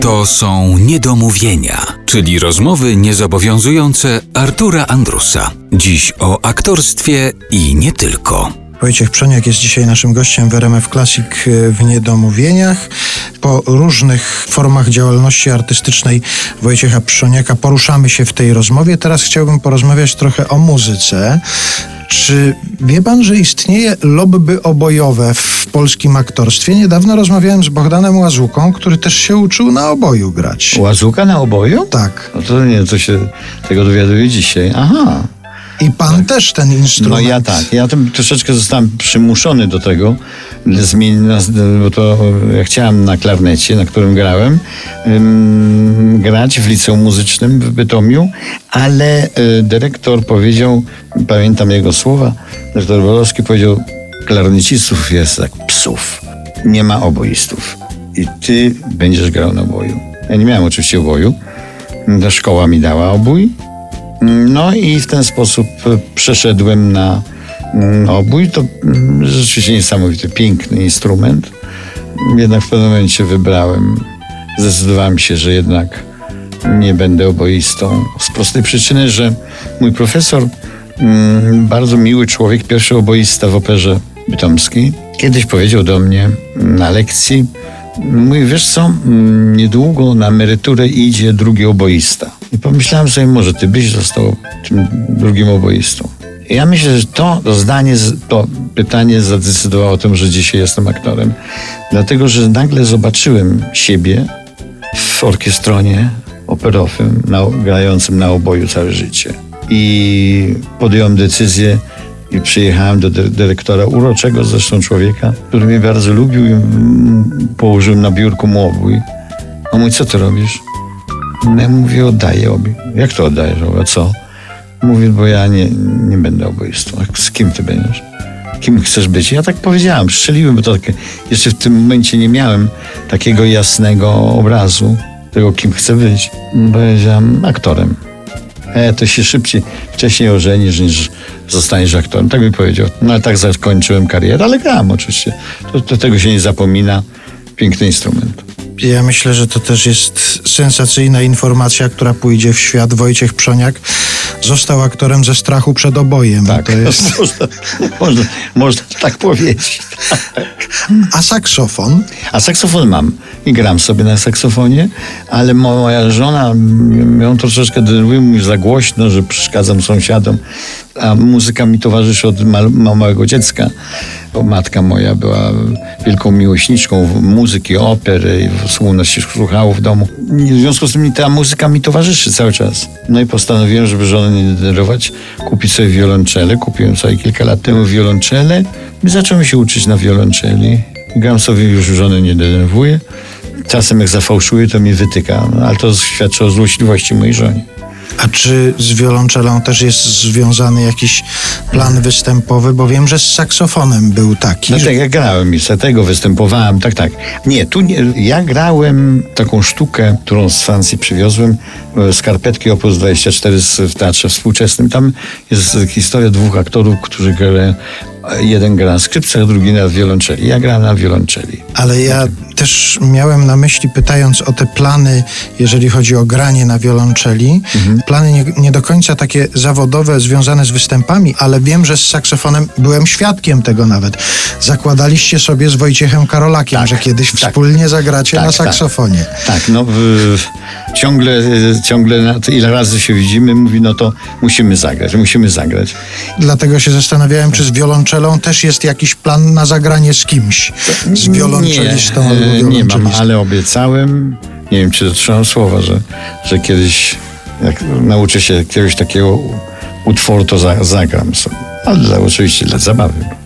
To są niedomówienia, czyli rozmowy niezobowiązujące Artura Andrusa. Dziś o aktorstwie i nie tylko. Wojciech Przoniak jest dzisiaj naszym gościem w RMF Classic e, w Niedomówieniach. Po różnych formach działalności artystycznej Wojciecha Przoniaka poruszamy się w tej rozmowie. Teraz chciałbym porozmawiać trochę o muzyce. Czy wie pan, że istnieje lobby obojowe w polskim aktorstwie? Niedawno rozmawiałem z Bogdanem Łazuką, który też się uczył na oboju grać. Łazuka na oboju? Tak. No to nie, to się tego dowiaduję dzisiaj. Aha. I pan też ten instrument. No ja tak. Ja tam troszeczkę zostałem przymuszony do tego. Zmienić, bo to ja chciałem na klarnecie, na którym grałem, grać w liceum muzycznym w Bytomiu, ale y, dyrektor powiedział, pamiętam jego słowa, dyrektor Borowski powiedział, klarnecistów jest jak psów. Nie ma oboistów. I ty będziesz grał na oboju. Ja nie miałem oczywiście oboju. Ta szkoła mi dała obój, no i w ten sposób e, przeszedłem na mm, obój. To mm, rzeczywiście niesamowity, piękny instrument. Jednak w pewnym momencie wybrałem, zdecydowałem się, że jednak nie będę oboistą. Z prostej przyczyny, że mój profesor, mm, bardzo miły człowiek, pierwszy oboista w operze bytomskiej, kiedyś powiedział do mnie na lekcji, Mówi, wiesz co, niedługo na emeryturę idzie drugi oboista. I pomyślałem sobie, może ty byś został tym drugim oboistą. I ja myślę, że to, zdanie, to pytanie zadecydowało o tym, że dzisiaj jestem aktorem. Dlatego, że nagle zobaczyłem siebie w orkiestronie operowym, na, grającym na oboju całe życie. I podjąłem decyzję, i przyjechałem do dyrektora, uroczego zresztą człowieka, który mnie bardzo lubił i położył na biurku mu obój. A mówi, co ty robisz? No ja mówię, oddaję obie. Jak to oddajesz? A co? Mówi, bo ja nie, nie będę oboistą. A z kim ty będziesz? Kim chcesz być? Ja tak powiedziałem, strzeliłem, bo to takie, jeszcze w tym momencie nie miałem takiego jasnego obrazu tego, kim chcę być. Powiedziałem, aktorem. E, to się szybciej, wcześniej ożenisz niż zostaniesz aktorem. Tak mi powiedział. No ale tak zakończyłem karierę, ale grałem oczywiście. To, to tego się nie zapomina. Piękny instrument. Ja myślę, że to też jest sensacyjna informacja, która pójdzie w świat. Wojciech Przoniak został aktorem ze strachu przed obojem. Tak, to jest... można, można, można tak powiedzieć. A saksofon? A saksofon mam i gram sobie na saksofonie, ale moja żona ją troszeczkę denerwuje, mówi za głośno, że przeszkadzam sąsiadom, a muzyka mi towarzyszy od małego dziecka, bo matka moja była wielką miłośniczką muzyki, opery, słowno się słuchało w domu. W związku z tym ta muzyka mi towarzyszy cały czas. No i postanowiłem, żeby żonę nie denerwować, kupić sobie wiolonczelę. Kupiłem sobie kilka lat temu wiolonczelę i zacząłem się uczyć na wiolonczeli. Gram sobie, już żonę nie denerwuję. Czasem jak zafałszuję, to mi wytyka, no, ale to świadczy o złośliwości mojej żonie. A czy z wiolonczelą też jest związany jakiś plan występowy? Bo wiem, że z saksofonem był taki. No że... tak, ja grałem i z tego występowałem, tak, tak. Nie, tu nie, ja grałem taką sztukę, którą z Francji przywiozłem, e, skarpetki Opus 24 w Teatrze Współczesnym. Tam jest historia dwóch aktorów, którzy grają jeden gra na skrzypcach, drugi na wiolonczeli. Ja grałem na wiolonczeli. Ale ja też miałem na myśli, pytając o te plany, jeżeli chodzi o granie na wiolonczeli, mhm. plany nie, nie, do końca takie zawodowe, związane z występami, ale wiem, że z saksofonem byłem świadkiem tego nawet. Zakładaliście sobie z Wojciechem Karolakiem, tak, że kiedyś tak, wspólnie zagracie tak, na tak. saksofonie. Tak, no w, ciągle, ciągle ile razy się widzimy, mówi, no to musimy zagrać, musimy zagrać. Dlatego się zastanawiałem, czy z wiolonczelą też jest jakiś plan na zagranie z kimś, z wiolonczelistą nie, albo Nie mam, ale obiecałem, nie wiem, czy dotrzymam słowa, że, że kiedyś, jak nauczę się jakiegoś takiego utworu, to za, zagram sobie. Ale oczywiście dla zabawy.